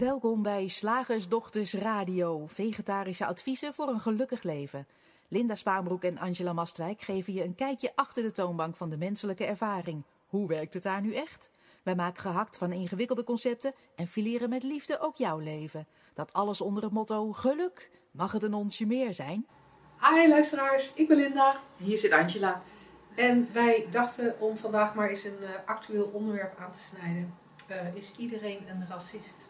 Welkom bij Slagersdochters Radio, vegetarische adviezen voor een gelukkig leven. Linda Spaanbroek en Angela Mastwijk geven je een kijkje achter de toonbank van de menselijke ervaring. Hoe werkt het daar nu echt? Wij maken gehakt van ingewikkelde concepten en fileren met liefde ook jouw leven. Dat alles onder het motto geluk. Mag het een onsje meer zijn? Hi luisteraars, ik ben Linda. Hier zit Angela. En wij dachten om vandaag maar eens een uh, actueel onderwerp aan te snijden. Uh, is iedereen een racist?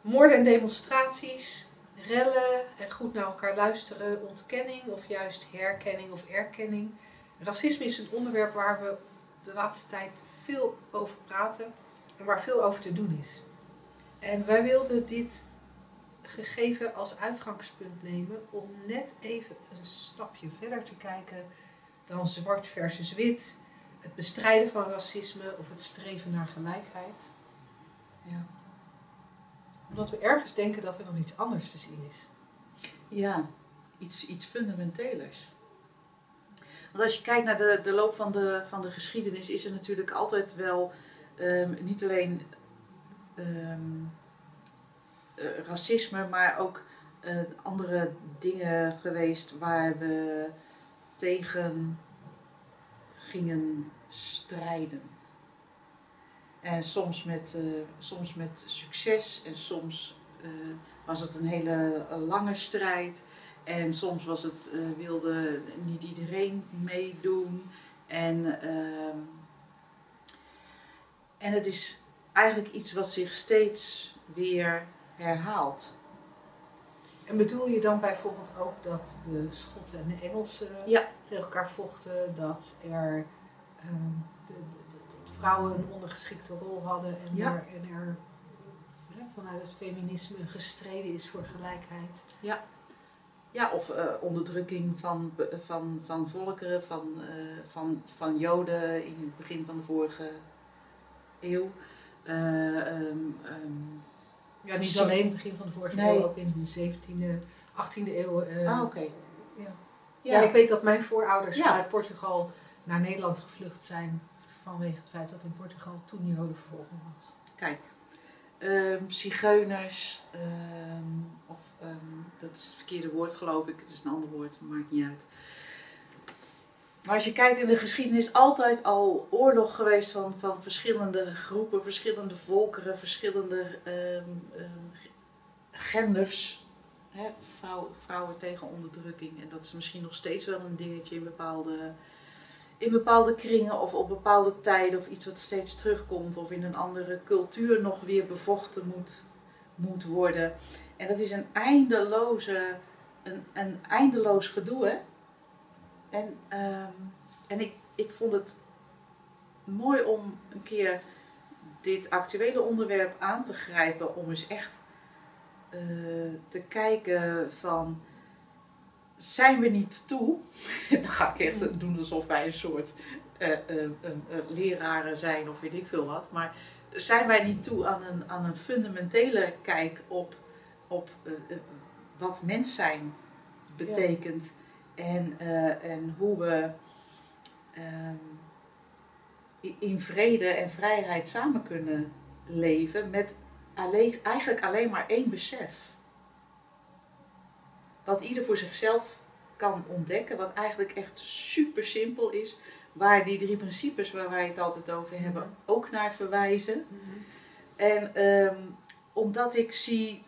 Moorden en demonstraties, rellen en goed naar elkaar luisteren, ontkenning of juist herkenning of erkenning. Racisme is een onderwerp waar we de laatste tijd veel over praten en waar veel over te doen is. En wij wilden dit gegeven als uitgangspunt nemen om net even een stapje verder te kijken dan zwart versus wit, het bestrijden van racisme of het streven naar gelijkheid. Ja. Omdat we ergens denken dat er nog iets anders te zien is. Ja, iets, iets fundamentelers. Want als je kijkt naar de, de loop van de, van de geschiedenis, is er natuurlijk altijd wel um, niet alleen um, uh, racisme, maar ook uh, andere dingen geweest waar we tegen gingen strijden. En soms met, uh, soms met succes en soms was het een hele lange strijd. En soms was het, uh, wilde niet iedereen meedoen. En, uh, en het is eigenlijk iets wat zich steeds weer herhaalt. En bedoel je dan bijvoorbeeld ook dat de Schotten en de Engelsen ja. tegen elkaar vochten, dat er de, de, vrouwen een ondergeschikte rol hadden en ja. er, en er vanuit het feminisme gestreden is voor gelijkheid? Ja. Ja, of uh, onderdrukking van, van, van volkeren, van, uh, van, van Joden in het begin van de vorige eeuw. Uh, um, um, ja, niet alleen in het begin van de vorige nee. eeuw, ook in de 17e, 18e eeuw. ah, oké. Okay. Ja. Ja. ja. ik weet dat mijn voorouders uit Portugal naar Nederland gevlucht zijn vanwege het feit dat in Portugal toen Jodenvervolging was. Kijk, um, zigeuners, of Um, dat is het verkeerde woord geloof ik, het is een ander woord, maakt niet uit. Maar als je kijkt in de geschiedenis, altijd al oorlog geweest van, van verschillende groepen, verschillende volkeren, verschillende um, um, genders. Hè, vrouw, vrouwen tegen onderdrukking. En dat is misschien nog steeds wel een dingetje in bepaalde, in bepaalde kringen of op bepaalde tijden of iets wat steeds terugkomt of in een andere cultuur nog weer bevochten moet, moet worden. En dat is een eindeloze, een, een eindeloos gedoe. Hè? En, um, en ik, ik vond het mooi om een keer dit actuele onderwerp aan te grijpen. Om eens echt uh, te kijken van... Zijn we niet toe? Dan ga ik echt doen alsof wij een soort uh, uh, leraren zijn of weet ik veel wat. Maar zijn wij niet toe aan een, aan een fundamentele kijk op op uh, wat mens zijn betekent ja. en, en hoe we in vrede en vrijheid samen kunnen leven met alleen, eigenlijk alleen maar één besef. Wat ieder voor zichzelf kan ontdekken, wat eigenlijk echt super simpel is, waar die drie principes waar wij het altijd over hebben mm -hmm. ook naar verwijzen. Mm -hmm. En um, omdat ik zie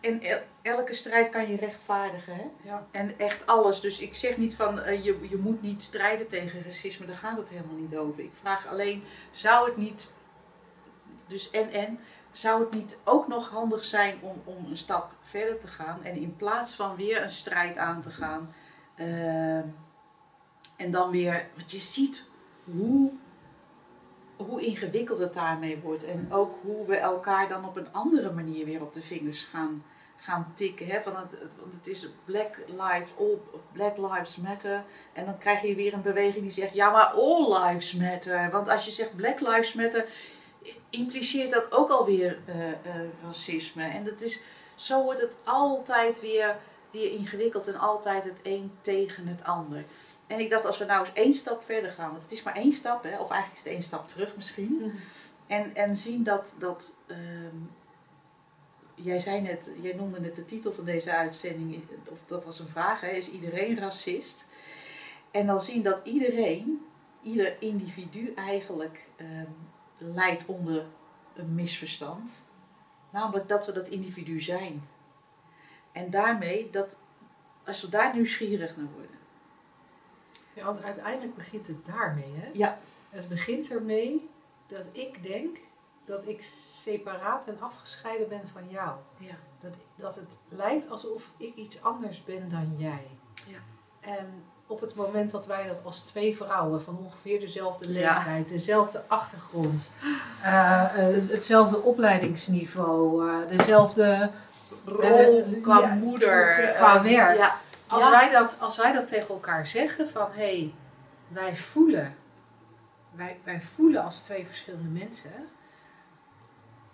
en elke strijd kan je rechtvaardigen. Hè? Ja. En echt alles. Dus ik zeg niet van uh, je, je moet niet strijden tegen racisme. Daar gaat het helemaal niet over. Ik vraag alleen, zou het niet. Dus en en. Zou het niet ook nog handig zijn om, om een stap verder te gaan? En in plaats van weer een strijd aan te gaan. Uh, en dan weer. Want je ziet hoe hoe ingewikkeld het daarmee wordt. En ook hoe we elkaar dan op een andere manier weer op de vingers gaan, gaan tikken. Hè? Van het, want het is Black Lives, all, Black Lives Matter. En dan krijg je weer een beweging die zegt, ja maar all lives matter. Want als je zegt Black Lives Matter, impliceert dat ook alweer uh, uh, racisme. En dat is, zo wordt het altijd weer, weer ingewikkeld en altijd het een tegen het ander. En ik dacht, als we nou eens één stap verder gaan, want het is maar één stap, hè, of eigenlijk is het één stap terug misschien. En, en zien dat, dat ehm, jij zei net, jij noemde net de titel van deze uitzending, of dat was een vraag, hè, is iedereen racist? En dan zien dat iedereen, ieder individu eigenlijk ehm, lijdt onder een misverstand. Namelijk dat we dat individu zijn. En daarmee, dat, als we daar nieuwsgierig naar worden. Ja, want uiteindelijk begint het daarmee. Hè? Ja. Het begint ermee dat ik denk dat ik separaat en afgescheiden ben van jou. Ja. Dat, dat het lijkt alsof ik iets anders ben dan jij. Ja. En op het moment dat wij dat als twee vrouwen van ongeveer dezelfde Ja. leeftijd, dezelfde achtergrond, eh, eh, hetzelfde opleidingsniveau, eh, dezelfde Rol qua ja, moeder. qua werk. Ja. Als, wij dat, als wij dat tegen elkaar zeggen van hé, hey, wij voelen, wij, wij voelen als twee verschillende mensen,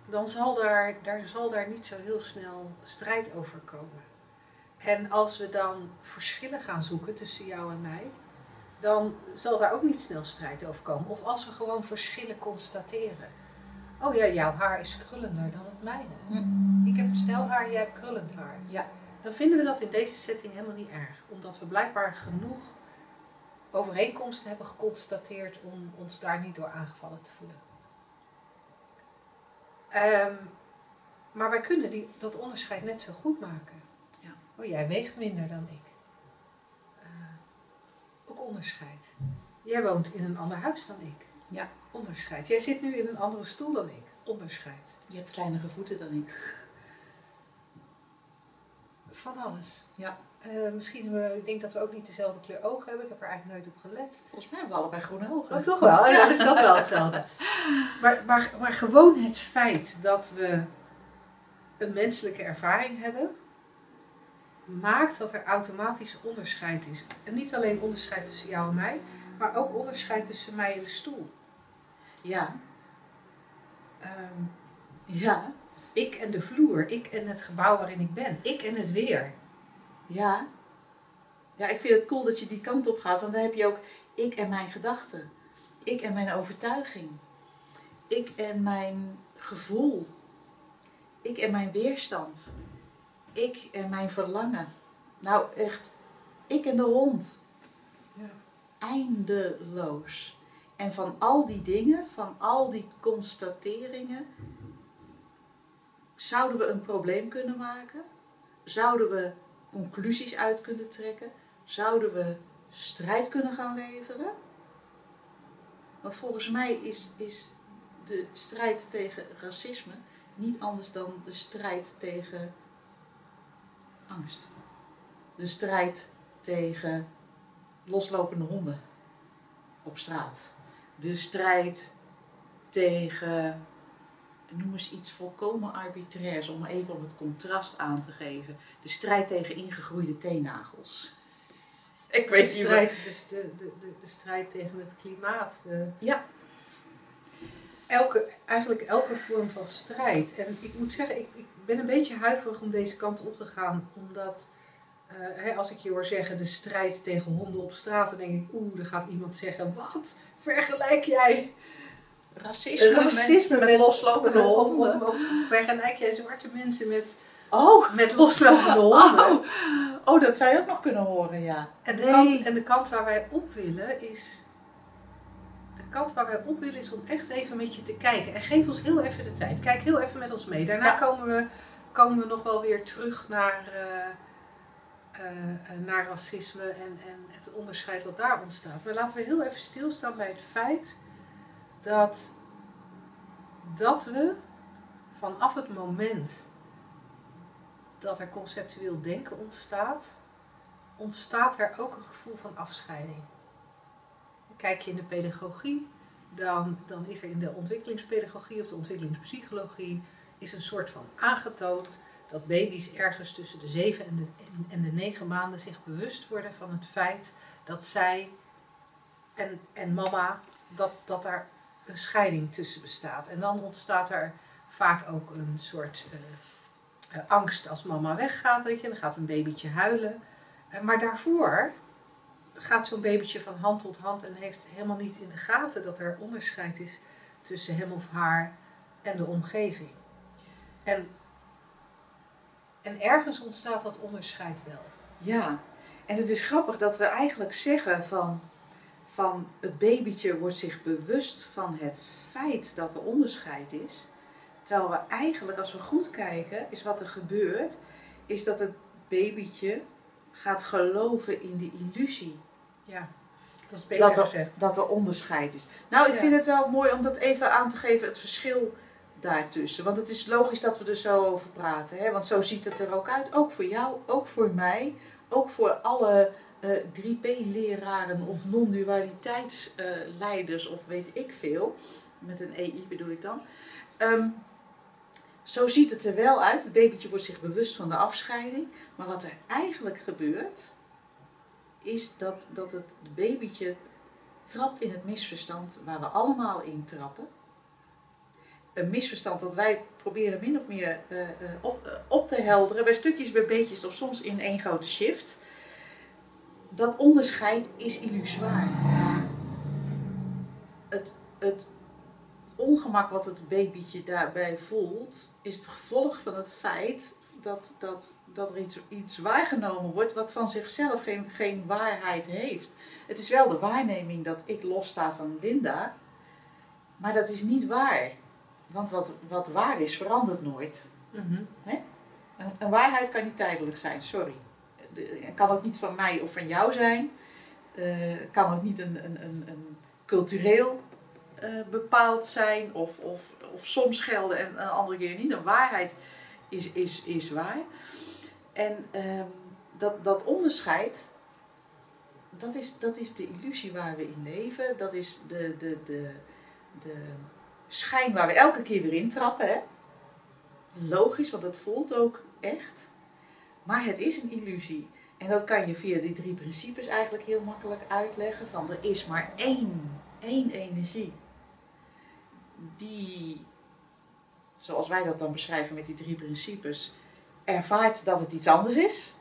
dan zal daar, daar zal daar niet zo heel snel strijd over komen. En als we dan verschillen gaan zoeken tussen jou en mij, dan zal daar ook niet snel strijd over komen. Of als we gewoon verschillen constateren. Oh ja, jouw haar is krullender dan het mijne. Ik heb snel haar, jij hebt krullend haar. Ja. Dan vinden we dat in deze setting helemaal niet erg. Omdat we blijkbaar genoeg overeenkomsten hebben geconstateerd om ons daar niet door aangevallen te voelen. Ehm, maar wij kunnen die, dat onderscheid net zo goed maken. Oh, jij weegt minder dan ik. Eh, ook onderscheid. Jij woont in een ander huis dan ik. Ja. Onderscheid. Jij zit nu in een andere stoel dan ik. Onderscheid. Je hebt kleinere voeten dan ik. Van alles. Ja. Eh, misschien we, ik denk dat we ook niet dezelfde kleur ogen hebben. Ik heb er eigenlijk nooit op gelet. Volgens mij hebben we allebei groene ogen. Oh, toch wel? Ja, dan is dat wel hetzelfde. Maar, maar, maar gewoon het feit dat we een menselijke ervaring hebben, maakt dat er automatisch onderscheid is. En niet alleen onderscheid tussen jou en mij, maar ook onderscheid tussen mij en de stoel. Ja. Ehm, Ja. ik en de vloer, ik en het gebouw waarin ik ben, ik en het weer. Ja. Ja, ik vind het cool dat je die kant op gaat, want dan heb je ook ik en mijn gedachten. Ik en mijn overtuiging. Ik en mijn gevoel. Ik en mijn weerstand. Ik en mijn verlangen. Nou, echt, ik en de hond. Ja. Eindeloos. En van al die dingen, van al die constateringen, zouden we een probleem kunnen maken? Zouden we conclusies uit kunnen trekken? Zouden we strijd kunnen gaan leveren? Want volgens mij is, is de strijd tegen racisme niet anders dan de strijd tegen angst. De strijd tegen loslopende honden op straat. De strijd tegen, noem eens iets volkomen arbitrairs, om even om het contrast aan te geven. De strijd tegen ingegroeide teennagels. Ik De weet niet wat- strijd, dus de, de, de, de strijd tegen het klimaat. De, Ja. elke, eigenlijk elke vorm van strijd. En ik moet zeggen, ik, ik ben een beetje huiverig om deze kant op te gaan. Omdat eh, hè, als ik je hoor zeggen de strijd tegen honden op straat, dan denk ik, oeh, dan gaat iemand zeggen, wat vergelijk jij Racisme, racisme met, met, loslopende honden. Of, of vergelijk jij zwarte mensen met, Oh, met loslopende honden? oh, oh, dat zou je ook nog kunnen horen, ja. En de, Nee. kant, en de kant waar wij op willen is. De kant waar wij op willen is om echt even met je te kijken. En geef ons heel even de tijd. Kijk heel even met ons mee. Daarna Ja. komen, we, komen we nog wel weer terug naar, eh, eh, eh, naar racisme en, en het onderscheid wat daar ontstaat. Maar laten we heel even stilstaan bij het feit dat, dat we vanaf het moment dat er conceptueel denken ontstaat, ontstaat er ook een gevoel van afscheiding. Kijk je in de pedagogie, dan, dan is er in de ontwikkelingspedagogie of de ontwikkelingspsychologie is een soort van aangetoond dat baby's ergens tussen de zeven en de, en, de negen maanden zich bewust worden van het feit dat zij en, en mama, dat, dat daar een scheiding tussen bestaat. En dan ontstaat er vaak ook een soort eh, eh, angst als mama weggaat, weet je, dan gaat een babytje huilen. Eh, maar daarvoor gaat zo'n babytje van hand tot hand en heeft helemaal niet in de gaten dat er onderscheid is tussen hem of haar en de omgeving. En, en ergens ontstaat dat onderscheid wel. Ja, en het is grappig dat we eigenlijk zeggen van, van het babytje wordt zich bewust van het feit dat er onderscheid is. Terwijl we eigenlijk, als we goed kijken, is wat er gebeurt, is dat het babytje gaat geloven in de illusie. Ja, dat is beter Dat er, gezegd. dat er onderscheid is. Nou, ik Ja. vind het wel mooi om dat even aan te geven, het verschil daartussen. Want het is logisch dat we er zo over praten. Hè? Want zo ziet het er ook uit. Ook voor jou, ook voor mij. Ook voor alle eh 3P-leraren of non-dualiteitsleiders of weet ik veel. Met een EI bedoel ik dan. Ehm, zo ziet het er wel uit. Het babytje wordt zich bewust van de afscheiding. Maar wat er eigenlijk gebeurt, is dat, dat het babytje trapt in het misverstand waar we allemaal in trappen. Een misverstand dat wij proberen min of meer eh, eh, op, eh, op te helderen, bij stukjes, bij beetjes of soms in één grote shift. Dat onderscheid is illusoir. Het, het ongemak wat het babytje daarbij voelt, is het gevolg van het feit dat, dat, dat er iets, iets waargenomen wordt wat van zichzelf geen, geen waarheid heeft. Het is wel de waarneming dat ik lossta van Linda, maar dat is niet waar. Want wat, wat waar is, verandert nooit. Mhm. Een, een waarheid kan niet tijdelijk zijn, sorry. Het kan ook niet van mij of van jou zijn. Eh, Het kan ook niet een, een, een, een cultureel eh, bepaald zijn of, of, of soms gelden en een andere keer niet. Een waarheid is, is, is waar. En ehm, dat, dat onderscheid, dat is, dat is de illusie waar we in leven. Dat is de, de, de, de schijn waar we elke keer weer intrappen. Hè? Logisch, want het voelt ook echt. Maar het is een illusie. En dat kan je via die drie principes eigenlijk heel makkelijk uitleggen. Van er is maar één, één energie. Die, zoals wij dat dan beschrijven met die drie principes, ervaart dat het iets anders is.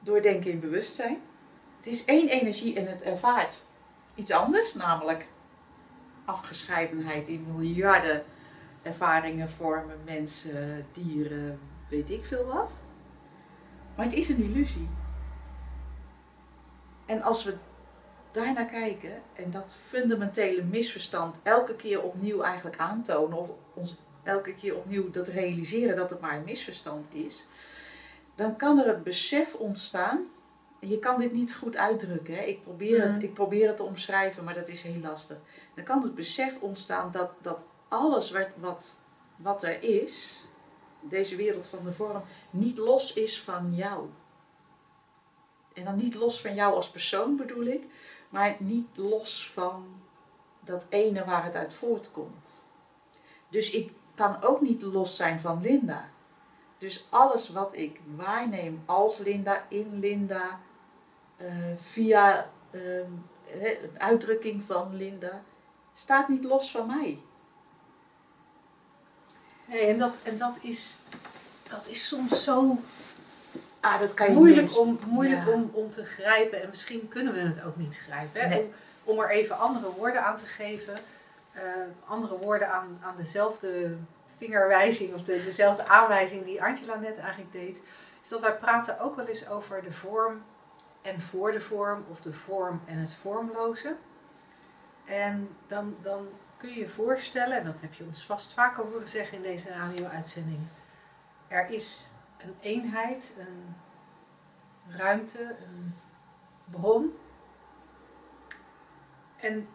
Door denken in bewustzijn. Het is één energie en het ervaart iets anders, namelijk afgescheidenheid in miljarden ervaringen, vormen, mensen, dieren, weet ik veel wat. Maar het is een illusie. En als we daarnaar kijken en dat fundamentele misverstand elke keer opnieuw eigenlijk aantonen, of ons elke keer opnieuw dat realiseren dat het maar een misverstand is, dan kan er het besef ontstaan. Je kan dit niet goed uitdrukken. Hè? Ik, probeer het, ik probeer het te omschrijven, maar dat is heel lastig. Dan kan het besef ontstaan dat, dat alles wat, wat, wat er is, deze wereld van de vorm, niet los is van jou. En dan niet los van jou als persoon bedoel ik, maar niet los van dat ene waar het uit voortkomt. Dus ik kan ook niet los zijn van Linda. Dus alles wat ik waarneem als Linda, in Linda, eh, via ehm, een uitdrukking van Linda, staat niet los van mij. Nee, en dat, en dat, is, dat is soms zo Ah, dat kan je moeilijk, om, moeilijk Ja. om, om te grijpen. En misschien kunnen we het ook niet grijpen. Hè? Nee. Om, om er even andere woorden aan te geven. Eh, andere woorden aan, aan dezelfde vingerwijzing of de, dezelfde aanwijzing die Angela net eigenlijk deed. Is dat wij praten ook wel eens over de vorm en voor de vorm. Of de vorm en het vormloze. En dan, dan kun je je voorstellen, en dat heb je ons vast vaker horen zeggen in deze radio-uitzending. Er is een eenheid, een ruimte, een bron. En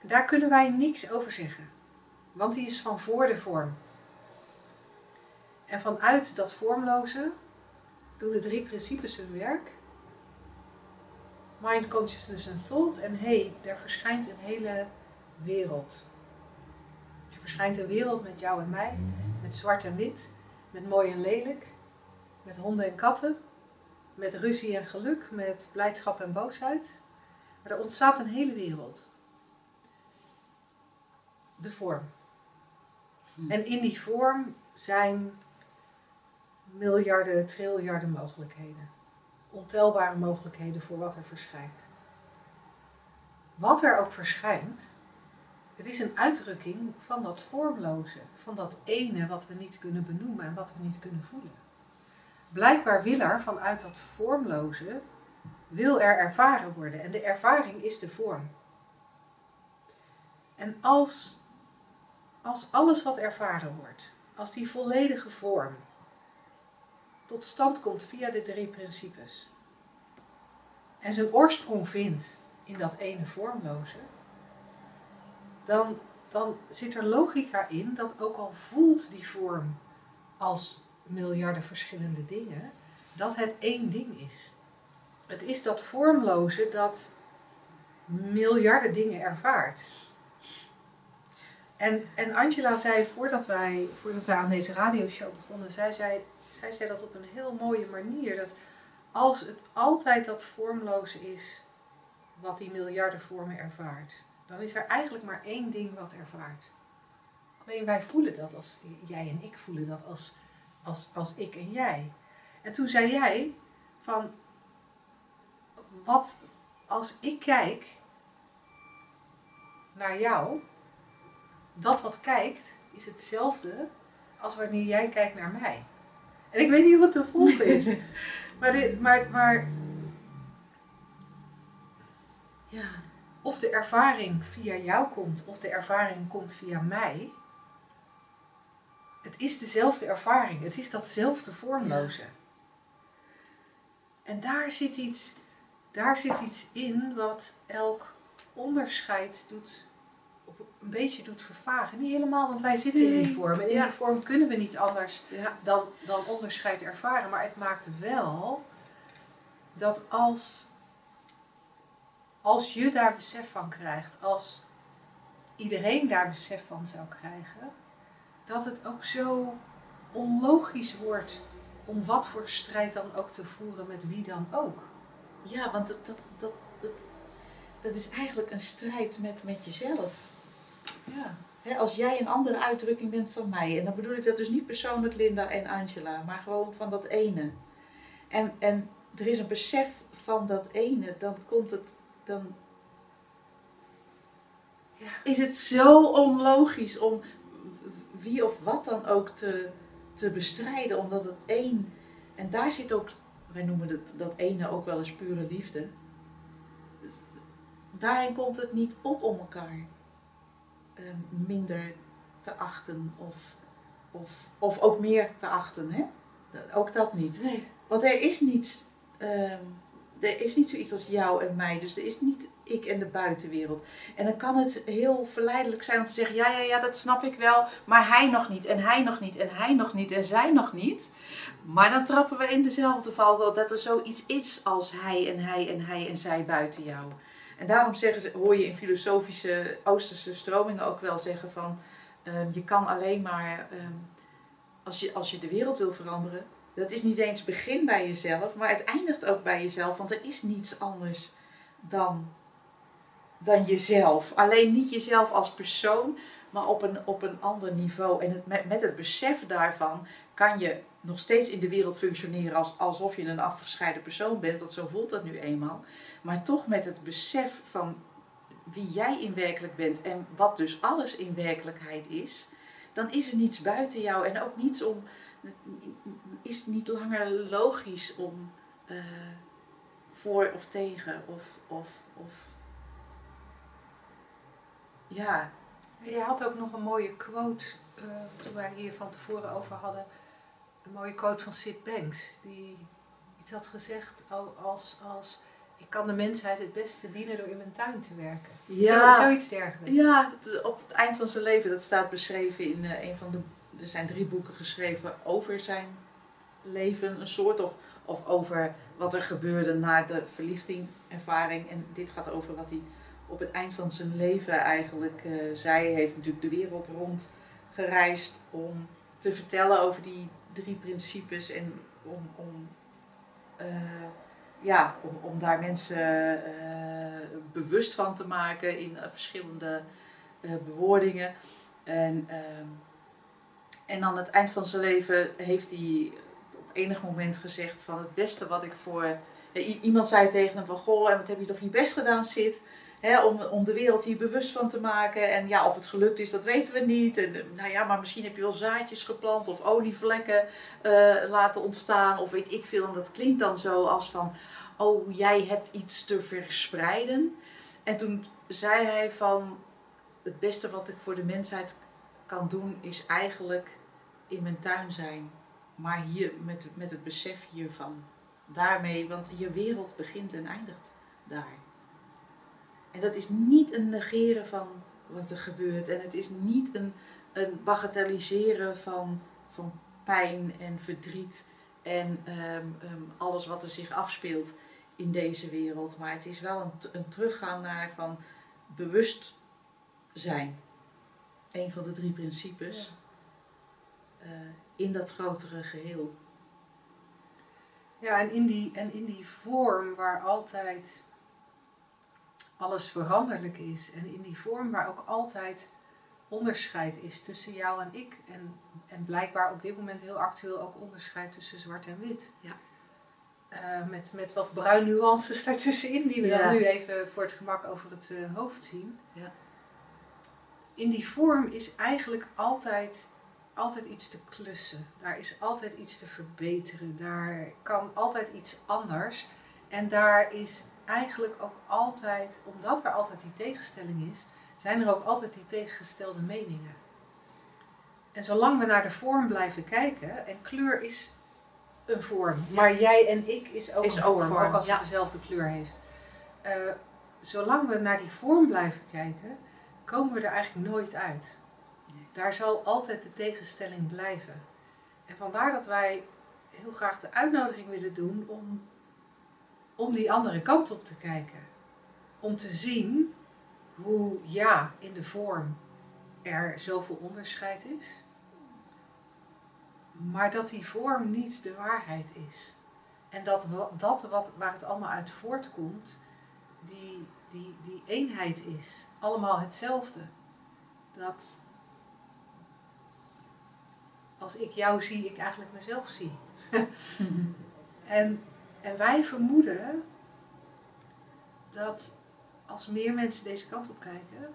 daar kunnen wij niks over zeggen, want die is van voor de vorm. En vanuit dat vormloze doen de drie principes hun werk. Mind, consciousness en thought. En hé, hey, er verschijnt een hele wereld. Er verschijnt een wereld met jou en mij, met zwart en wit, met mooi en lelijk, met honden en katten, met ruzie en geluk, met blijdschap en boosheid. Maar er ontstaat een hele wereld. De vorm. Hm. En in die vorm zijn miljarden, triljarden mogelijkheden. Ontelbare mogelijkheden voor wat er verschijnt. Wat er ook verschijnt, Het is een uitdrukking van dat vormloze, van dat ene wat we niet kunnen benoemen en wat we niet kunnen voelen. Blijkbaar wil er vanuit dat vormloze, wil er ervaren worden. En de ervaring is de vorm. En als, als alles wat ervaren wordt, als die volledige vorm tot stand komt via de drie principes en zijn oorsprong vindt in dat ene vormloze, dan, dan zit er logica in dat ook al voelt die vorm als miljarden verschillende dingen, dat het één ding is. Het is dat vormloze dat miljarden dingen ervaart. En, en Angela zei voordat wij, voordat wij aan deze radioshow begonnen, zij zei, zij zei dat op een heel mooie manier. Dat als het altijd dat vormloze is wat die miljarden vormen ervaart, dan is er eigenlijk maar één ding wat ervaart. Alleen wij voelen dat als jij en ik voelen dat als, als, als ik en jij. En toen zei jij van wat als ik kijk naar jou, dat wat kijkt is hetzelfde als wanneer jij kijkt naar mij. En ik weet niet wat de volgende is. maar, dit, maar, maar Ja. of de ervaring via jou komt of de ervaring komt via mij. Het is dezelfde ervaring. Het is datzelfde vormloze. En daar zit iets, daar zit iets in wat elk onderscheid doet, een beetje doet vervagen. Niet helemaal, want wij zitten in die vorm. En in Ja. die vorm kunnen we niet anders Ja. dan, dan onderscheid ervaren. Maar het maakt wel dat als, als je daar besef van krijgt, als iedereen daar besef van zou krijgen, dat het ook zo onlogisch wordt om wat voor strijd dan ook te voeren met wie dan ook. Ja, want dat, dat, dat, dat, dat is eigenlijk een strijd met, met jezelf. Ja. Als jij een andere uitdrukking bent van mij, en dan bedoel ik dat dus niet persoonlijk Linda en Angela, maar gewoon van dat ene. En, en er is een besef van dat ene, dan komt het, dan Ja. is het zo onlogisch om wie of wat dan ook te, te bestrijden, omdat het één, en daar zit ook, wij noemen het, dat ene ook wel eens pure liefde, daarin komt het niet op om elkaar minder te achten of, of, of ook meer te achten. Hè? Ook dat niet. Nee. Want er is niets, ehm, er is niet zoiets als jou en mij. Dus er is niet ik en de buitenwereld. En dan kan het heel verleidelijk zijn om te zeggen, ja, ja, ja, dat snap ik wel. Maar hij nog niet, en hij nog niet, en hij nog niet, en zij nog niet. Maar dan trappen we in dezelfde valkuil dat er zoiets is als hij en hij en hij en zij buiten jou. En daarom zeggen ze, hoor je in filosofische Oosterse stromingen ook wel zeggen van, ehm, je kan alleen maar, ehm, als, je, als je de wereld wil veranderen, dat is niet eens begin bij jezelf, maar het eindigt ook bij jezelf, want er is niets anders dan, dan jezelf. Alleen niet jezelf als persoon, maar op een, op een ander niveau. En met, met het besef daarvan kan je nog steeds in de wereld functioneren als, alsof je een afgescheiden persoon bent, want zo voelt dat nu eenmaal. Maar toch met het besef van wie jij in werkelijk bent en wat dus alles in werkelijkheid is, dan is er niets buiten jou en ook niets om, is het niet langer logisch om eh, voor of tegen of, of, of ja, Je had ook nog een mooie quote, eh, toen wij hier van tevoren over hadden. Een mooie quote van Sid Banks. Die iets had gezegd al- als, als... Ik kan de mensheid het beste dienen door in mijn tuin te werken. Ja. Zo, zoiets dergelijks. Ja, het- op het eind van zijn leven, dat staat beschreven in eh, een van de. Er zijn drie boeken geschreven over zijn leven, een soort, of, of over wat er gebeurde na de verlichting-ervaring. En dit gaat over wat hij op het eind van zijn leven eigenlijk eh, zei. Hij heeft natuurlijk de wereld rond gereisd om te vertellen over die drie principes en om, om, eh, ja, om, om daar mensen eh, bewust van te maken in eh, verschillende bewoordingen. En, en aan het eind van zijn leven heeft hij op enig moment gezegd van het beste wat ik voor... Iemand zei tegen hem van, goh, en wat heb je toch je best gedaan, Sid? Om, om de wereld hier bewust van te maken. En ja, of het gelukt is, dat weten we niet. En, eh, nou ja, maar misschien heb je wel zaadjes geplant of olievlekken eh, laten ontstaan. Of weet ik veel. En dat klinkt dan zo als van, oh, jij hebt iets te verspreiden. En toen zei hij van, het beste wat ik voor de mensheid kan doen, is eigenlijk in mijn tuin zijn. Maar hier met, met het besef hiervan. Daarmee, want je wereld begint en eindigt daar. En dat is niet een negeren van wat er gebeurt. En het is niet een, een bagatelliseren van, van pijn en verdriet en ehm, ehm, alles wat er zich afspeelt in deze wereld. Maar het is wel een, een teruggaan naar van bewust zijn. Een van de drie principes. Uh, in dat grotere geheel. Ja, en in die, en in die vorm waar altijd alles veranderlijk is. En in die vorm waar ook altijd onderscheid is tussen jou en ik. En, en blijkbaar op dit moment heel actueel ook onderscheid tussen zwart en wit. Ja. Uh, met, met wat bruin nuances daartussenin, die we dan nu even voor het gemak over het uh, hoofd zien. Ja. In die vorm is eigenlijk altijd, altijd iets te klussen. Daar is altijd iets te verbeteren. Daar kan altijd iets anders. En daar is eigenlijk ook altijd, omdat er altijd die tegenstelling is, zijn er ook altijd die tegengestelde meningen. En zolang we naar de vorm blijven kijken, en kleur is een vorm, maar jij en ik is ook een vorm, ook, als het dezelfde kleur heeft. Uh, zolang we naar die vorm blijven kijken, komen we er eigenlijk nooit uit. Daar zal altijd de tegenstelling blijven. En vandaar dat wij heel graag de uitnodiging willen doen om om die andere kant op te kijken. Om te zien hoe ja, in de vorm er zoveel onderscheid is. Maar dat die vorm niet de waarheid is. En dat, dat wat, waar het allemaal uit voortkomt, die, die, die eenheid is. Allemaal hetzelfde. Dat als ik jou zie, ik eigenlijk mezelf zie. en en wij vermoeden dat als meer mensen deze kant op kijken,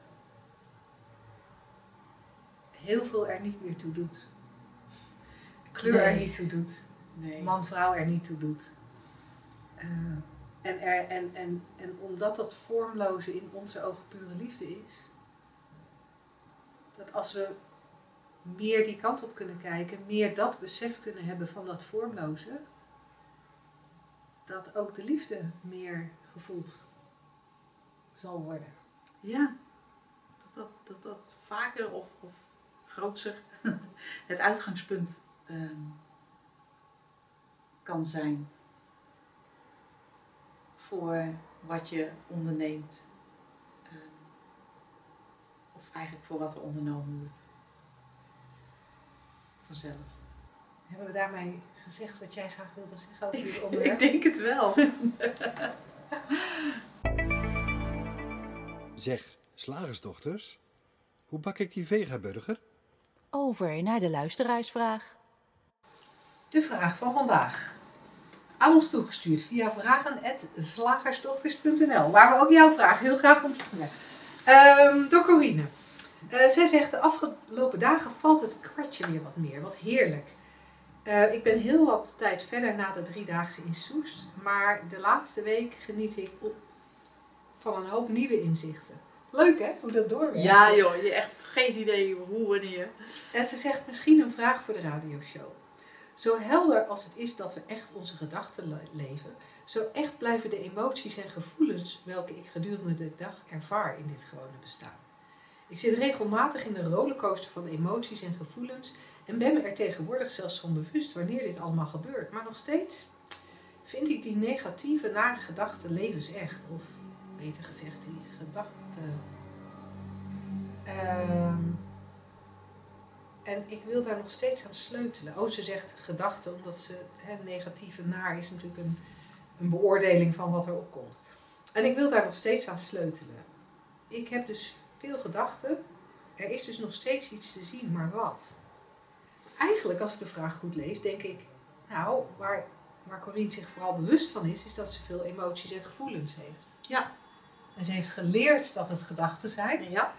heel veel er niet meer toe doet. Kleur er niet toe doet. Nee. Man-vrouw er niet toe doet. Uh, en, er, en, en, en omdat dat vormloze in onze ogen pure liefde is, dat als we meer die kant op kunnen kijken, meer dat besef kunnen hebben van dat vormloze, dat ook de liefde meer gevoeld zal worden. Ja, dat dat, dat, dat vaker of, of grootser het uitgangspunt um, kan zijn voor wat je onderneemt. Um, of eigenlijk voor wat er ondernomen wordt. Vanzelf. Hebben we daarmee gezegd wat jij graag wilde zeggen over dit onderwerp? Ik denk het wel. zeg, slagersdochters, hoe bak ik die vegaburger? Over naar de luisteraarsvraag. De vraag van vandaag. Aan ons toegestuurd via vragen.slagersdochters.nl, waar we ook jouw vraag heel graag ontvangen. Um, door Corine. Uh, zij zegt, de afgelopen dagen valt het kwartje weer wat meer. Wat heerlijk. Uh, ik ben heel wat tijd verder na de driedaagse in Soest, maar de laatste week geniet ik van een hoop nieuwe inzichten. Leuk hè, hoe dat doorwerkt. Ja joh, je echt geen idee hoe, wanneer. En ze zegt misschien een vraag voor de radioshow. Zo helder als het is dat we echt onze gedachten leven, zo echt blijven de emoties en gevoelens welke ik gedurende de dag ervaar in dit gewone bestaan. Ik zit regelmatig in de rollercoaster van emoties en gevoelens en ben me er tegenwoordig zelfs van bewust wanneer dit allemaal gebeurt. Maar nog steeds vind ik die negatieve, nare gedachten levensecht. Of beter gezegd, die gedachten. Ehm, en ik wil daar nog steeds aan sleutelen. Oh, ze zegt gedachten, omdat ze hè, negatieve naar is natuurlijk een, een beoordeling van wat er opkomt. En ik wil daar nog steeds aan sleutelen. Ik heb dus veel gedachten. Er is dus nog steeds iets te zien, maar wat? Eigenlijk, als ik de vraag goed lees, denk ik, nou, waar, waar Corine zich vooral bewust van is, is dat ze veel emoties en gevoelens heeft. Ja. En ze heeft geleerd dat het gedachten zijn. Ja.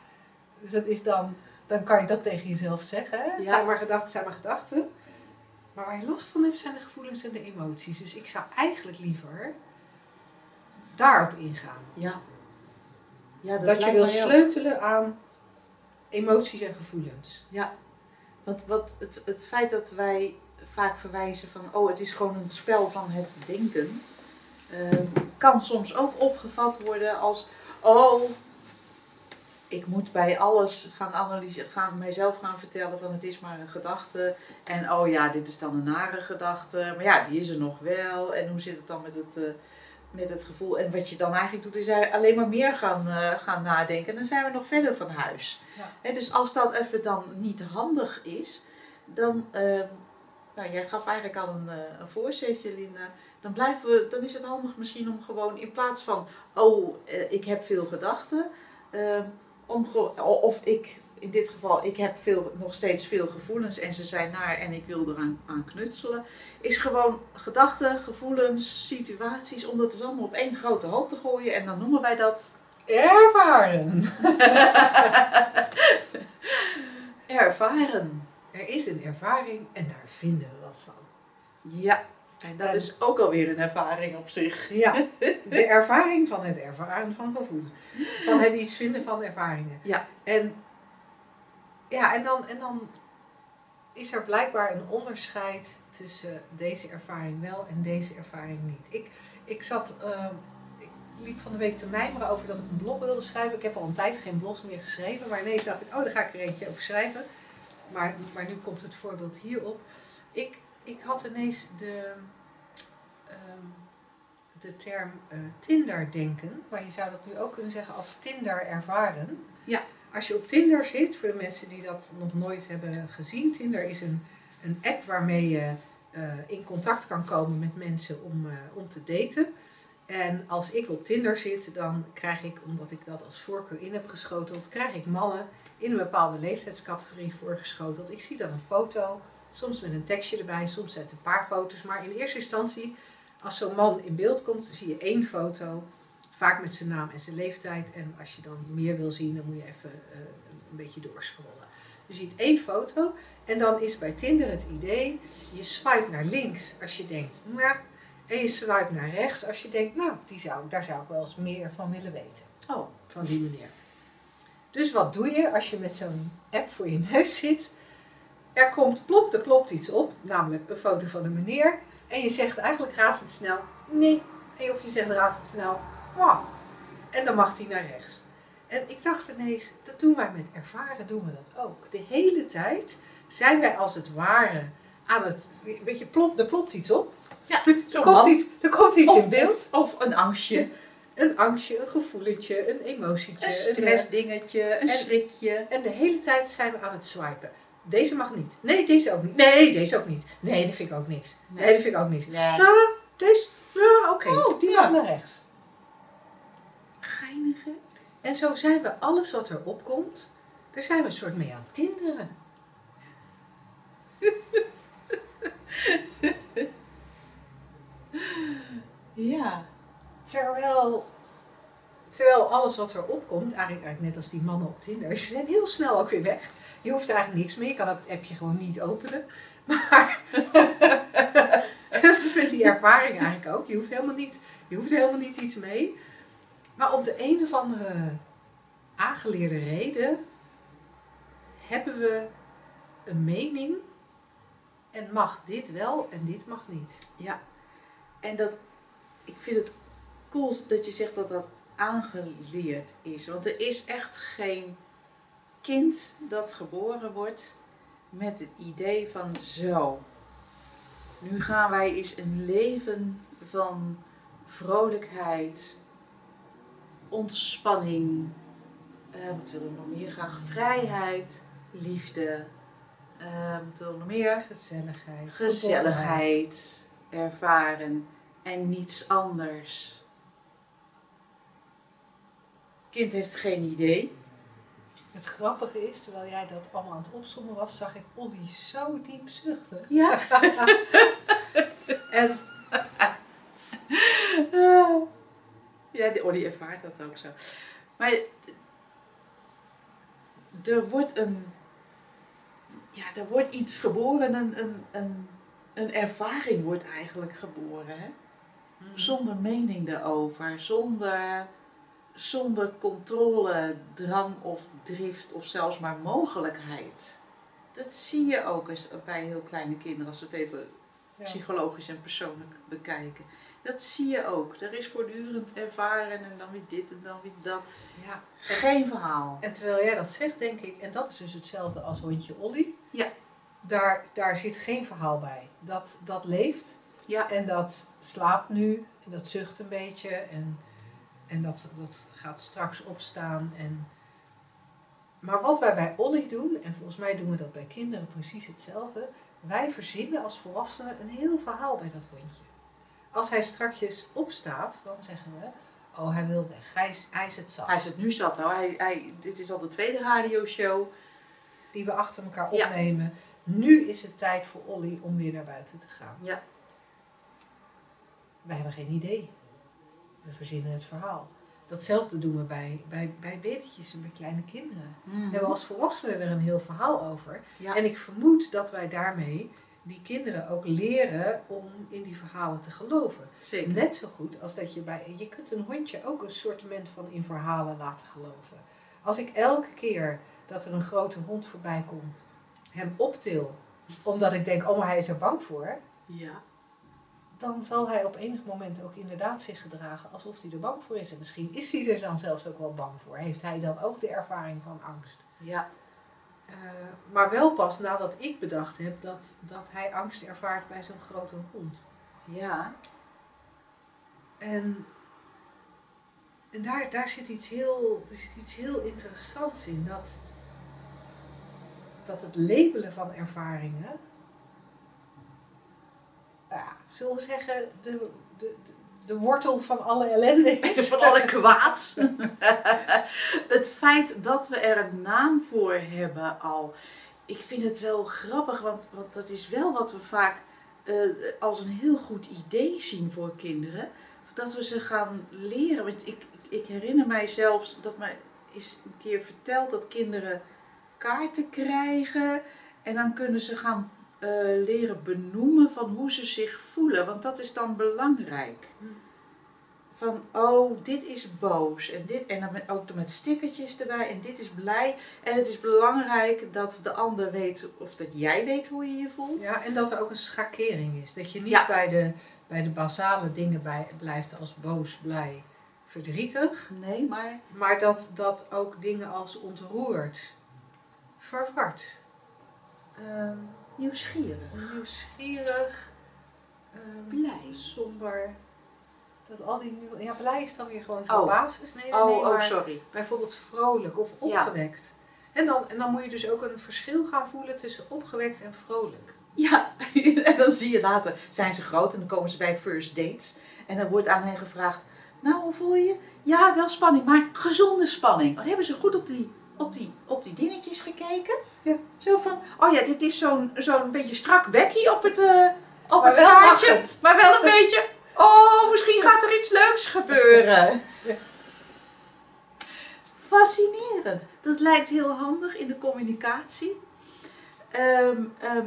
Dus dat is dan, dan kan je dat tegen jezelf zeggen. Hè? Het Ja. zijn maar gedachten, zijn maar gedachten. Maar waar je last van hebt, zijn de gevoelens en de emoties. Dus ik zou eigenlijk liever daarop ingaan. Ja. Ja, Dat, je lijkt wil sleutelen aan emoties en gevoelens. Ja, want wat het, het feit dat wij vaak verwijzen van, oh, het is gewoon een spel van het denken, eh, kan soms ook opgevat worden als, oh, ik moet bij alles gaan analyseren, gaan mijzelf gaan vertellen van het is maar een gedachte. En oh ja, dit is dan een nare gedachte, maar ja, die is er nog wel. En hoe zit het dan met het, eh, met het gevoel? En wat je dan eigenlijk doet, is alleen maar meer gaan, eh, gaan nadenken. En dan zijn we nog verder van huis. Ja. Dus als dat even dan niet handig is, dan, eh, nou jij gaf eigenlijk al een, eh, een voorzetje Linda, dan, blijven we, dan is het handig misschien om gewoon in plaats van, oh ik heb veel gedachten, om of ik, in dit geval, ik heb veel, nog steeds veel gevoelens en ze zijn naar en ik wil eraan aan knutselen, is gewoon gedachten, gevoelens, situaties, om dat dus allemaal op één grote hoop te gooien en dan noemen wij dat Ervaren. ervaren. Er is een ervaring en daar vinden we wat van. Ja, en dat En- is ook alweer een ervaring op zich. Ja, de ervaring van het ervaren van gevoelens. Van het iets vinden van ervaringen. Ja. En, ja, en, dan, en dan is er blijkbaar een onderscheid tussen deze ervaring wel en deze ervaring niet. Ik, ik zat, eh, ik liep van de week te mijmeren over dat ik een blog wilde schrijven. Ik heb al een tijd geen blogs meer geschreven, maar ineens dacht ik, oh, daar ga ik er eentje over schrijven. Maar, maar nu komt het voorbeeld hierop. Ik, ik had ineens de, ehm, de term eh, Tinder denken, maar je zou dat nu ook kunnen zeggen als Tinder ervaren. Ja. Als je op Tinder zit, voor de mensen die dat nog nooit hebben gezien, Tinder is een, een app waarmee je eh, in contact kan komen met mensen om, eh, om te daten. En als ik op Tinder zit, dan krijg ik, omdat ik dat als voorkeur in heb geschoteld, krijg ik mannen in een bepaalde leeftijdscategorie voorgeschoteld. Ik zie dan een foto, soms met een tekstje erbij, soms met een paar foto's. Maar in eerste instantie, als zo'n man in beeld komt, zie je één foto. Vaak met zijn naam en zijn leeftijd. En als je dan meer wil zien, dan moet je even eh, een beetje doorscrollen. Je ziet één foto en dan is bij Tinder het idee, je swipe naar links als je denkt, nou, en je swipe naar rechts als je denkt, nou, die zou, daar zou ik wel eens meer van willen weten. Oh, Van die meneer. Dus wat doe je als je met zo'n app voor je neus zit? Er komt, plop, er plopt iets op, namelijk een foto van een meneer. En je zegt eigenlijk razendsnel, nee. Of je zegt razendsnel, wow. En dan mag hij naar rechts. En ik dacht ineens, dat doen wij met ervaren, doen we dat ook. De hele tijd zijn wij als het ware aan het, weet je, plop, er plopt iets op. ja, Er komt iets, er komt iets Of, in beeld. of, of een angstje, Een angstje, een gevoeletje, een emotietje. een stressdingetje, een en- schrikje. En de hele tijd zijn we aan het swipen. Deze mag niet. Nee, deze ook niet. Nee, deze ook niet. Nee, dat vind ik ook niks. Nee, dat vind ik ook niks. Nee. Nou, deze. Nou, oké. Oh, die ja. mag naar rechts. En zo zijn we alles wat er opkomt, daar zijn we een soort mee aan tinderen. Ja. Terwijl, terwijl alles wat er opkomt, eigenlijk, eigenlijk net als die mannen op Tinder, ze zijn heel snel ook weer weg. Je hoeft eigenlijk niks meer. Je kan ook het appje gewoon niet openen. Maar dat is met die ervaring eigenlijk ook. Je hoeft helemaal niet, je hoeft helemaal niet iets mee. Maar om de een of andere aangeleerde reden hebben we een mening en mag dit wel en dit mag niet. Ja. En dat, ik vind het cool dat je zegt dat dat aangeleerd is. Want er is echt geen kind dat geboren wordt met het idee van zo. Nu gaan wij eens een leven van vrolijkheid, ontspanning, eh, wat willen we nog meer graag? Vrijheid, liefde, eh, wat willen we nog meer? Gezelligheid. gezelligheid ervaren en niets anders. Het kind heeft geen idee. Het grappige is, terwijl jij dat allemaal aan het opzommen was, zag ik Olly zo diep zuchten. Ja. En Ja, die, oh, die ervaart dat ook zo. Maar er wordt een, ja, er wordt iets geboren, een, een, een, een ervaring wordt eigenlijk geboren. Hè? Zonder mening erover, zonder, zonder controle, drang of drift of zelfs maar mogelijkheid. Dat zie je ook eens bij heel kleine kinderen, als we het even Ja. psychologisch en persoonlijk bekijken. Dat zie je ook. Er is voortdurend ervaren en dan weer dit en dan weer dat. Ja. Geen verhaal. En terwijl jij dat zegt, denk ik, en dat is dus hetzelfde als hondje Olly. Ja. Daar, daar zit geen verhaal bij. Dat, dat leeft Ja. en dat slaapt nu en dat zucht een beetje en, en dat, dat gaat straks opstaan. En... Maar wat wij bij Olly doen, en volgens mij doen we dat bij kinderen precies hetzelfde, wij verzinnen als volwassenen een heel verhaal bij dat hondje. Als hij strakjes opstaat, dan zeggen we, oh hij wil weg, hij is, hij is het zat. Hij is het nu zat hoor. Hij, hij, dit is al de tweede radioshow. die we achter elkaar Ja. opnemen. Nu is het tijd voor Olly om weer naar buiten te gaan. Ja. Wij hebben geen idee. We verzinnen het verhaal. Datzelfde doen we bij, bij, bij babytjes en bij kleine kinderen. We hebben als volwassenen er een heel verhaal over. Ja. En ik vermoed dat wij daarmee die kinderen ook leren om in die verhalen te geloven. Zeker. Net zo goed als dat je bij. Je kunt een hondje ook een sortiment van in verhalen laten geloven. Als ik elke keer dat er een grote hond voorbij komt, hem optil, omdat ik denk, oh maar hij is er bang voor, Ja. dan zal hij op enig moment ook inderdaad zich gedragen alsof hij er bang voor is. En misschien is hij er dan zelfs ook wel bang voor. Heeft hij dan ook de ervaring van angst? Ja. Eh, maar wel pas nadat ik bedacht heb dat, dat hij angst ervaart bij zo'n grote hond. Ja. En, en daar, daar zit iets heel, er zit iets heel interessants in. Dat, dat het labelen van ervaringen, ja, zullen we zeggen, de, de, de, de wortel van alle ellende is. Van alle kwaad. het feit dat we er een naam voor hebben al. Ik vind het wel grappig, want, want dat is wel wat we vaak eh, als een heel goed idee zien voor kinderen. Dat we ze gaan leren. Want ik, ik herinner mij zelfs dat mij is een keer verteld dat kinderen kaarten krijgen. En dan kunnen ze gaan eh, leren benoemen van hoe ze zich voelen. Want dat is dan belangrijk. Van, oh, dit is boos. En, dit, en dan met, ook met stickertjes erbij. En dit is blij. En het is belangrijk dat de ander weet, of dat jij weet hoe je je voelt. Ja, en dat er ook een schakering is. Dat je niet Ja. bij, de, bij de basale dingen bij, blijft als boos, blij, verdrietig. Nee, maar Maar dat, dat ook dingen als ontroerd, verward, ehm, nieuwsgierig. nieuwsgierig, ehm, Blij. somber. Dat al die ja, blij is dan weer gewoon zo'n Oh. basis. Nee, Oh, nee, oh, maar sorry. bijvoorbeeld vrolijk of Ja. opgewekt. En, dan, en dan moet je dus ook een verschil gaan voelen tussen opgewekt en vrolijk. Ja, en dan zie je later, zijn ze groot en dan komen ze bij first dates. En dan wordt aan hen gevraagd, nou hoe voel je je? Ja, wel spanning, maar gezonde spanning. Oh, dan hebben ze goed op die, op die, op die dingetjes gekeken. Ja. Zo van, oh ja, dit is zo'n zo'n beetje strak bekkie op het, eh op Maar het wel kaartje. Maar wel een beetje, oh, misschien gaat er iets leuks gebeuren. Fascinerend. Dat lijkt heel handig in de communicatie. Ehm, ehm,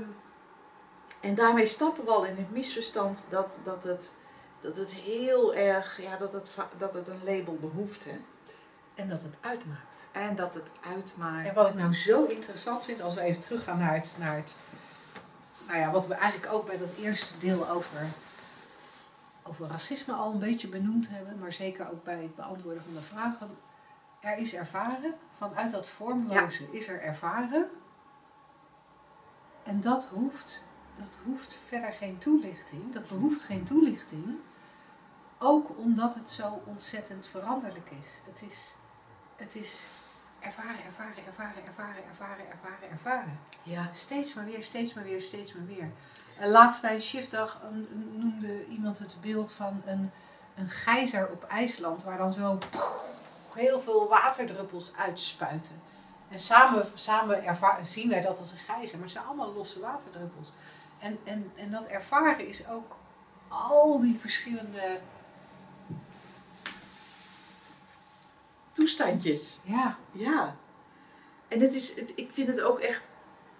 en daarmee stappen we al in het misverstand dat, dat, het, dat het heel erg, ja, dat het, dat het een label behoeft. Hè? En dat het uitmaakt. En dat het uitmaakt. En wat ik nou zo interessant vind, als we even teruggaan naar het, naar het nou ja, wat we eigenlijk ook bij dat eerste deel over, over racisme al een beetje benoemd hebben, maar zeker ook bij het beantwoorden van de vragen. Er is ervaren, vanuit dat vormloze is er ervaren. En dat hoeft, dat hoeft verder geen toelichting, dat behoeft geen toelichting. Ook omdat het zo ontzettend veranderlijk is. Het is, het is ervaren, ervaren, ervaren, ervaren, ervaren, ervaren, ervaren. Ja, Steeds maar weer, steeds maar weer, steeds maar weer. En laatst bij een shiftdag een- noemde iemand het beeld van een, een gijzer op IJsland, waar dan zo heel veel waterdruppels uitspuiten. En samen, samen zien wij dat als een gijzer, maar het zijn allemaal losse waterdruppels. En, en, en dat ervaren is ook al die verschillende toestandjes. Ja. Ja. En het is, het, ik vind het ook echt,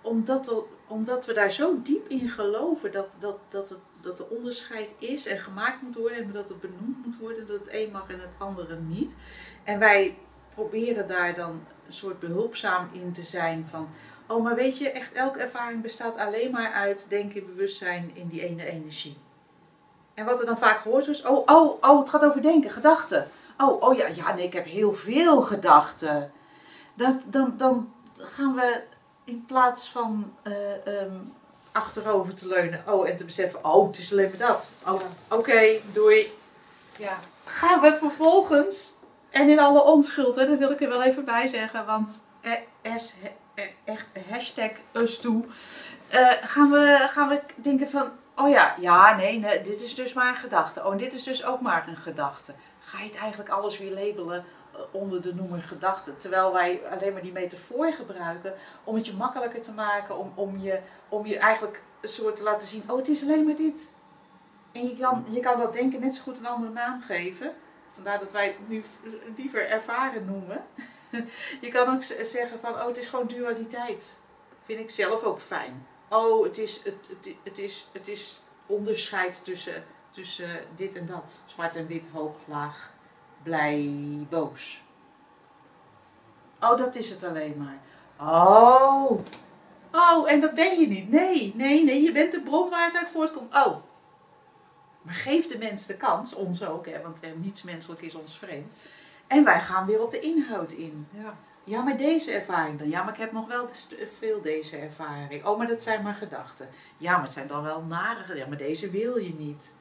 omdat, we- omdat we daar zo diep in geloven dat, dat, dat, het, dat er onderscheid is en gemaakt moet worden en dat het benoemd moet worden, dat het een mag en het andere niet. En wij proberen daar dan een soort behulpzaam in te zijn van, oh maar weet je, echt elke ervaring bestaat alleen maar uit denken, bewustzijn in die ene energie. En wat er dan vaak gehoord is, oh, oh, oh, het gaat over denken, gedachten. Oh, oh ja, ja, nee, ik heb heel veel gedachten. Dat, dan, dan gaan we in plaats van eh, ehm, achterover te leunen, oh, en te beseffen, oh, het is alleen maar dat. Oh, oké, doei. Ja. Gaan we vervolgens, en in alle onschuld, hè, dat wil ik er wel even bij zeggen, want eh, S, eh, echt hashtag us toe, eh, gaan, we, gaan we denken van, oh ja, ja, nee, nee, dit is dus maar een gedachte. Oh, en dit is dus ook maar een gedachte. Ga je het eigenlijk alles weer labelen eh, onder de noemer gedachte. Terwijl wij alleen maar die metafoor gebruiken om het je makkelijker te maken, om, om, je, om je eigenlijk een soort te laten zien, oh, het is alleen maar dit. En je kan, je kan dat denken net zo goed een andere naam geven. Vandaar dat wij het nu liever ervaren noemen. Je kan ook zeggen van, oh, het is gewoon dualiteit. Vind ik zelf ook fijn. Oh, het is, het, het is, het is onderscheid tussen, tussen dit en dat. Zwart en wit, hoog, laag, blij, boos. Oh, dat is het alleen maar. Oh. Oh, en dat ben je niet. Nee, nee, nee. Je bent de bron waar het uit voortkomt. Oh. Maar geef de mens de kans, ons ook, hè, want eh, niets menselijk is ons vreemd. En wij gaan weer op de inhoud in. Ja. Ja, maar deze ervaring dan. Ja, maar ik heb nog wel veel deze ervaring. Oh, maar dat zijn maar gedachten. Ja, maar het zijn dan wel nare gedachten. Ja, maar deze wil je niet.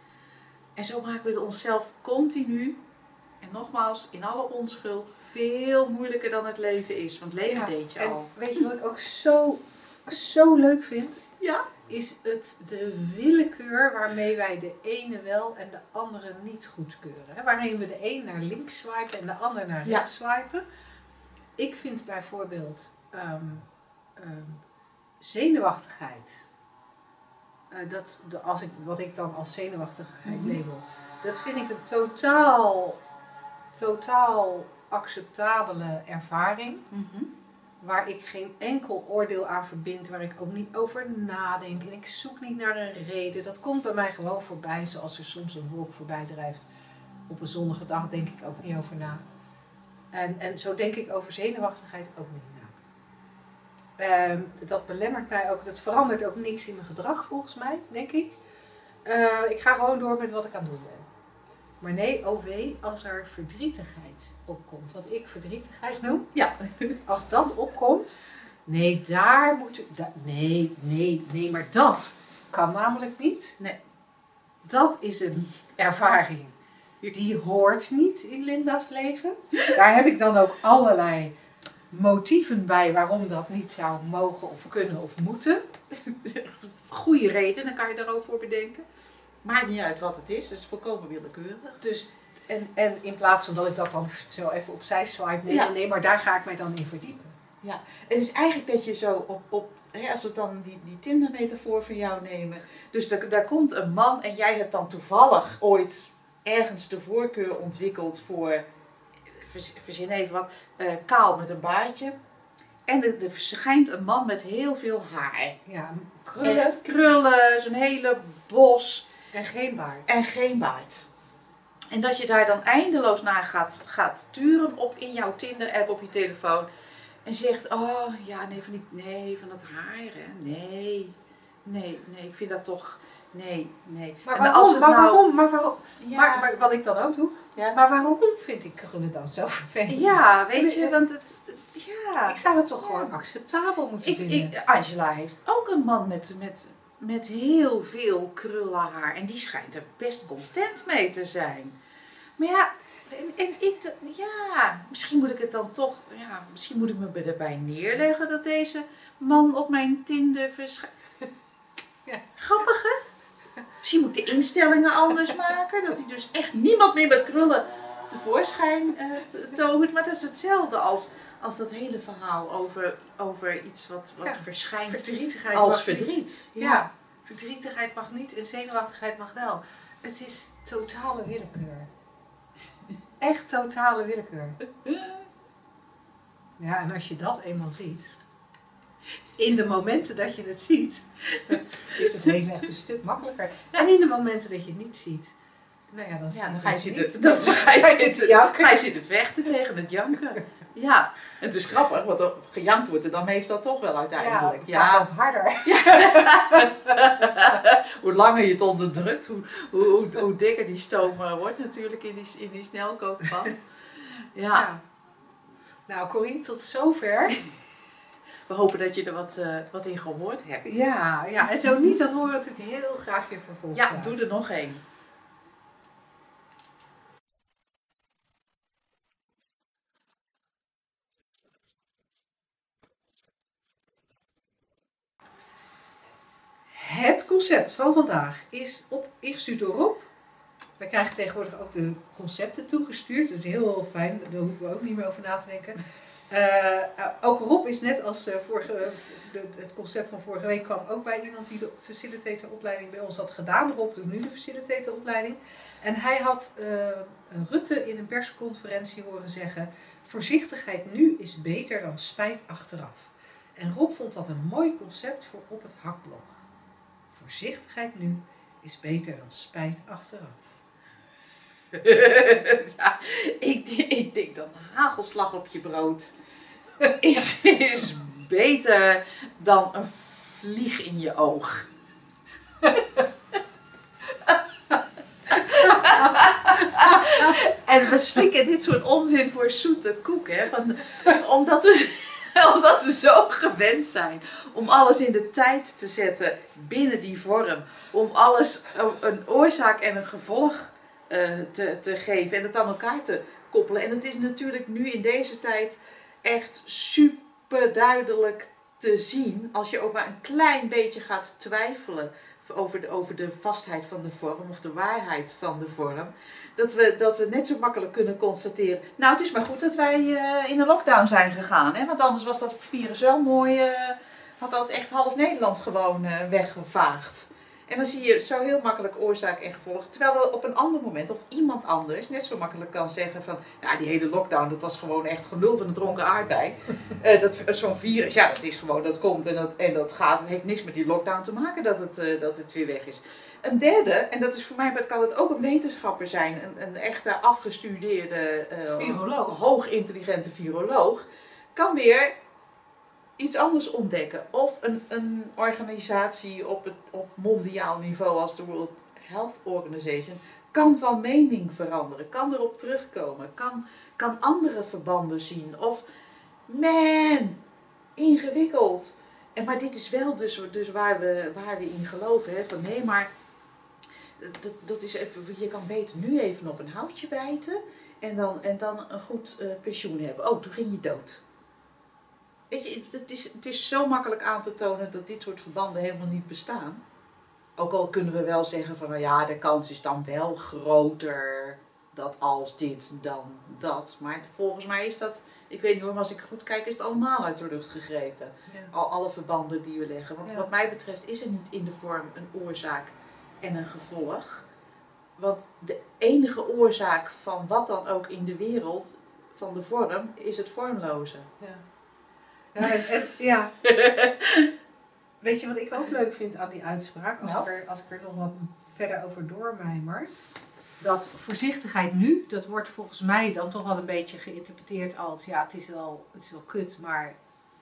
En zo maken we het onszelf continu, en nogmaals, in alle onschuld, veel moeilijker dan het leven is. Want leven Ja, deed je en al. weet je wat ik ook zo, zo leuk vind? Ja? Is het de willekeur waarmee wij de ene wel en de andere niet goedkeuren. Hè? Waarin we de een naar links swipen en de ander naar Ja. rechts swipen. Ik vind bijvoorbeeld ehm, ehm, zenuwachtigheid. Eh, dat, de, als ik, wat ik dan als zenuwachtigheid Mhm. label. Dat vind ik een totaal, totaal acceptabele ervaring Mhm. waar ik geen enkel oordeel aan verbind, waar ik ook niet over nadenk en ik zoek niet naar een reden. Dat komt bij mij gewoon voorbij, zoals er soms een wolk voorbij drijft. Op een zonnige dag denk ik ook niet over na. En, en zo denk ik over zenuwachtigheid ook niet Ehm, dat belemmert mij ook, dat verandert ook niks in mijn gedrag volgens mij, denk ik. Eh, ik ga gewoon door met wat ik aan het doen ben. Maar nee, oh wee, als er verdrietigheid opkomt, wat ik verdrietigheid noem, Ja. als dat opkomt, nee, daar moet ik. da- nee, nee, nee, maar dat kan namelijk niet. Nee. Dat is een ervaring die hoort niet in Linda's leven. Daar heb ik dan ook allerlei motieven bij waarom dat niet zou mogen of kunnen of moeten. Goede reden, dan kan je daarover voor bedenken. Maakt niet uit wat het is, het is volkomen willekeurig. Dus, en, en in plaats van dat ik dat dan zo even opzij swipe, nee, Ja. nee, maar daar ga ik mij dan in verdiepen. Het is eigenlijk dat je zo op, op hè, als we dan die, die Tinder-metafoor van jou nemen. Dus daar, daar komt een man en jij hebt dan toevallig ooit ergens de voorkeur ontwikkeld voor, verzin even wat, eh, kaal met een baardje. En er, er verschijnt een man met heel veel haar. Ja, krullen Echt krullen, zo'n hele bos en geen baard. en geen baard. En dat je daar dan eindeloos naar gaat, gaat turen op in jouw Tinder-app op je telefoon. En zegt, oh ja, nee, van, die, nee, van dat haar, hè. Nee, nee, nee, ik vind dat toch, nee, nee. Maar En waarom? als het maar nou- waarom? Maar waarom? Ja, Maar, maar wat ik dan ook doe, ja. maar waarom vind ik krullen dan zo vervelend? ja, weet je, want het, het- ja. Ik zou het toch Ja. gewoon acceptabel moeten Ik, vinden. ik, Angela heeft ook een man met, met, met heel veel krullen haar. En die schijnt er best content mee te zijn. Maar ja, en, en ik, ja, misschien moet ik het dan toch, ja, misschien moet ik me erbij neerleggen dat deze man op mijn Tinder verschijnt. Ja. Grappig hè? Misschien moet ik de instellingen anders maken. Dat hij dus echt niemand meer met krullen tevoorschijn eh, t- tovert. Maar dat is hetzelfde als, als dat hele verhaal over, over iets wat, wat Ja, verschijnt Verdrietigheid als verdriet. Ja. verdrietigheid mag niet en zenuwachtigheid mag wel. Het is totale willekeur. Echt totale willekeur. Ja, en als je dat eenmaal ziet, in de momenten dat je het ziet, is leven echt een stuk makkelijker. En in de momenten dat je het niet ziet, nou ja, dan, Ja, dan dan ga je zitten, niet. dan ga je Ga je zitten, janken. ga je zitten vechten tegen het janken. Ja, en het is grappig, want er gejankt wordt er dan meestal toch wel uiteindelijk. Ja, Ja, ook harder. hoe langer je het onderdrukt, hoe, hoe, hoe, hoe dikker die stoom eh, wordt natuurlijk in die, in die snelkookpan. Ja, Ja. Nou, Corine, tot zover. We hopen dat je er wat, eh, wat in gehoord hebt. Ja, ja, en zo niet, dan horen we natuurlijk heel graag je vervolg. Ja, doe er nog één. Het concept van vandaag is op, ingestuurd door Rob. We krijgen tegenwoordig ook de concepten toegestuurd. Dat is heel fijn, daar hoeven we ook niet meer over na te denken. Eh, eh, ook Rob is net als eh, vorige, het concept van vorige week kwam ook bij iemand die de facilitatoropleiding bij ons had gedaan. Rob doet nu de facilitatoropleiding. En hij had Rutte in een persconferentie horen zeggen: Voorzichtigheid nu is beter dan spijt achteraf. En Rob vond dat een mooi concept voor op het hakblok. Voorzichtigheid nu is beter dan spijt achteraf. ik, ik denk dan hagelslag op je brood is, is beter dan een vlieg in je oog. en we slikken dit soort onzin voor zoete koek, hè? Omdat, we, omdat we zo gewend zijn om alles in de tijd te zetten binnen die vorm. Om alles een oorzaak en een gevolg te, te geven en het aan elkaar te koppelen. En het is natuurlijk nu in deze tijd echt super duidelijk te zien, als je ook maar een klein beetje gaat twijfelen over de, over de vastheid van de vorm of de waarheid van de vorm, dat we, dat we net zo makkelijk kunnen constateren. Nou, het is maar goed dat wij eh, in een lockdown zijn gegaan, hè? want anders was dat virus wel mooi, eh, had dat echt half Nederland gewoon eh, weggevaagd. En dan zie je zo heel makkelijk oorzaak en gevolg. Terwijl er op een ander moment of iemand anders net zo makkelijk kan zeggen van... Ja, die hele lockdown, dat was gewoon echt gelul van een dronken aardbei. Eh, dat, Zo'n virus, ja, dat is gewoon, dat komt en dat, en dat gaat. Het heeft niks met die lockdown te maken dat het, eh, dat het weer weg is. Een derde, en dat is voor mij, maar het kan het ook een wetenschapper zijn. Een, een echte afgestudeerde, eh, Viroloog. hoogintelligente viroloog. Kan weer iets anders ontdekken. Of een, een organisatie op, het, op mondiaal niveau als de World Health Organization kan van mening veranderen, kan erop terugkomen, kan, kan andere verbanden zien. Of man, ingewikkeld. En, maar dit is wel dus, dus waar, we, waar we in geloven. Hè? Van nee, maar dat, dat is even, je kan beter nu even op een houtje bijten en dan, en dan een goed eh, pensioen hebben. Oh, toen ging je dood. Weet je, het is, het is zo makkelijk aan te tonen dat dit soort verbanden helemaal niet bestaan. Ook al kunnen we wel zeggen van, nou ja, de kans is dan wel groter dat als dit, dan dat. Maar volgens mij is dat, ik weet niet hoor, maar als ik goed kijk, is het allemaal uit de lucht gegrepen. Ja. Al, alle verbanden die we leggen. Want Ja. wat mij betreft is er niet in de vorm een oorzaak en een gevolg. Want de enige oorzaak van wat dan ook in de wereld, van de vorm, is het vormloze. Ja. Ja, en, ja. Weet je wat ik ook leuk vind aan die uitspraak? Als, Nou? ik, er, als ik er nog wat verder over doormijmer. Dat voorzichtigheid nu, dat wordt volgens mij dan toch wel een beetje geïnterpreteerd als... Ja, het is wel, het is wel kut, maar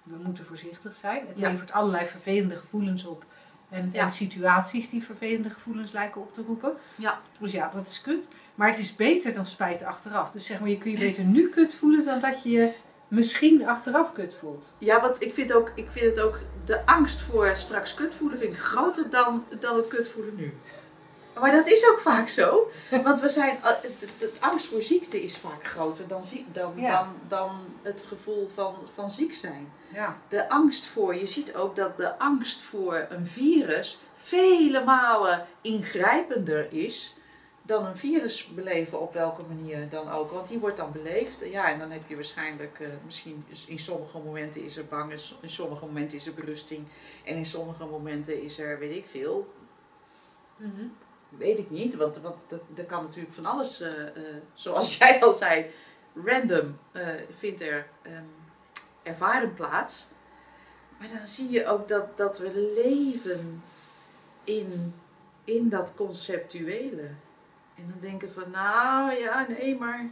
we moeten voorzichtig zijn. Het Ja. levert allerlei vervelende gevoelens op. En, Ja. en situaties die vervelende gevoelens lijken op te roepen. Ja. Dus ja, dat is kut. Maar het is beter dan spijt achteraf. Dus zeg maar, je kun je beter nu kut voelen dan dat je je misschien achteraf kut voelt. Ja, want ik vind, ook, ik vind het ook, de angst voor straks kut voelen vind ik groter dan, dan het kut voelen nu. Maar dat is ook vaak zo. Want we zijn, eh, de, de angst voor ziekte is vaak groter dan, dan, Ja. dan, dan het gevoel van, van ziek zijn. Ja. De angst voor, je ziet ook dat de angst voor een virus vele malen ingrijpender is dan een virus beleven op welke manier dan ook. Want die wordt dan beleefd. Ja, en dan heb je waarschijnlijk, eh, misschien is- in sommige momenten is er bang, in sommige momenten is er berusting. En in sommige momenten is er, weet ik veel, weet ik niet. Want, want dat, dat kan natuurlijk van alles, eh, eh, zoals jij al zei, random vindt er ehm, ervaren plaats. Maar dan zie je ook dat, dat we leven in, in dat conceptuele. En dan denken van, nou ja, nee, maar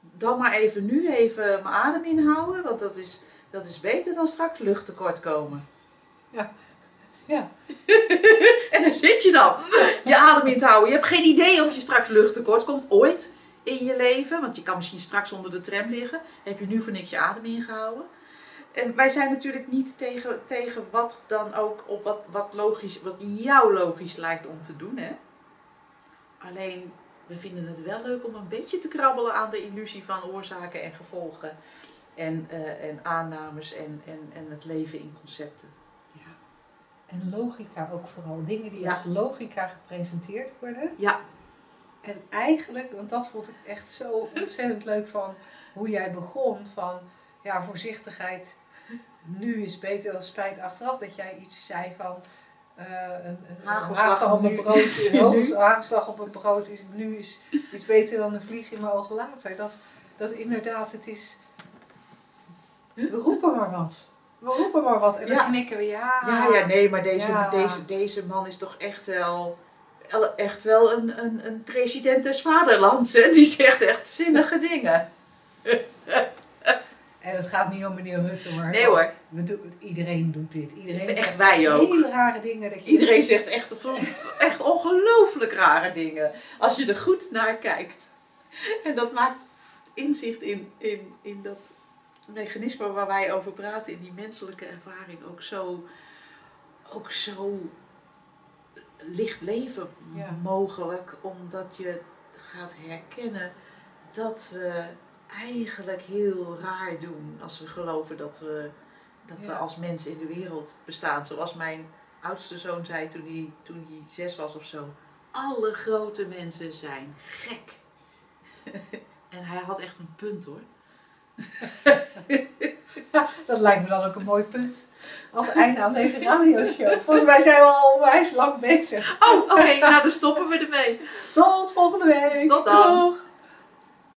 dan maar even nu even mijn adem inhouden, want dat is, dat is beter dan straks luchttekort komen. Ja. Ja. en dan zit je dan, je adem in te houden. Je hebt geen idee of je straks luchttekort komt, ooit in je leven. Want je kan misschien straks onder de tram liggen. Heb je nu voor niks je adem ingehouden. En wij zijn natuurlijk niet tegen, tegen wat dan ook, op wat, wat, logisch, wat jou logisch lijkt om te doen. Hè? Alleen we vinden het wel leuk om een beetje te krabbelen aan de illusie van oorzaken en gevolgen. En, eh, en aannames en, en, en het leven in concepten. ja. En logica ook vooral. Dingen die Ja. als logica gepresenteerd worden. Ja, En eigenlijk, want dat vond ik echt zo ontzettend leuk van hoe jij begon. Van ja, voorzichtigheid nu is beter dan spijt achteraf. Dat jij iets zei van eh, een, een Hagelslag op mijn brood. Hagelslag op mijn brood is nu is, is beter dan een vlieg in mijn ogen later. Dat, dat inderdaad, het is. We roepen maar wat. We roepen maar wat. En dan Ja. knikken we ja. ja, ja, nee, maar deze, Ja. deze, deze man is toch echt wel, echt wel een, een, een president des vaderlands. Hè? Die zegt echt zinnige dingen. En het gaat niet om meneer Rutte hoor. Nee hoor, We iedereen doet dit. Iedereen Echt zegt wij ook. hele rare dingen. Dat je iedereen zegt echt, echt ongelooflijk rare dingen. Als je er goed naar kijkt. En dat maakt inzicht in, in, in dat mechanisme waar wij over praten, in die menselijke ervaring, ook zo, ook zo licht leven Ja. mogelijk. Omdat je gaat herkennen dat we eigenlijk heel raar doen als we geloven dat we, dat we als mensen in de wereld bestaan. Zoals mijn oudste zoon zei toen hij, toen hij zes was of zo. Alle grote mensen zijn gek. en hij had echt een punt hoor. Dat lijkt me dan ook een mooi punt. Als einde aan deze radioshow. Volgens mij zijn we al onwijs lang bezig. Oh, oké, nou dan stoppen we ermee. Tot volgende week. Tot dan. Doeg.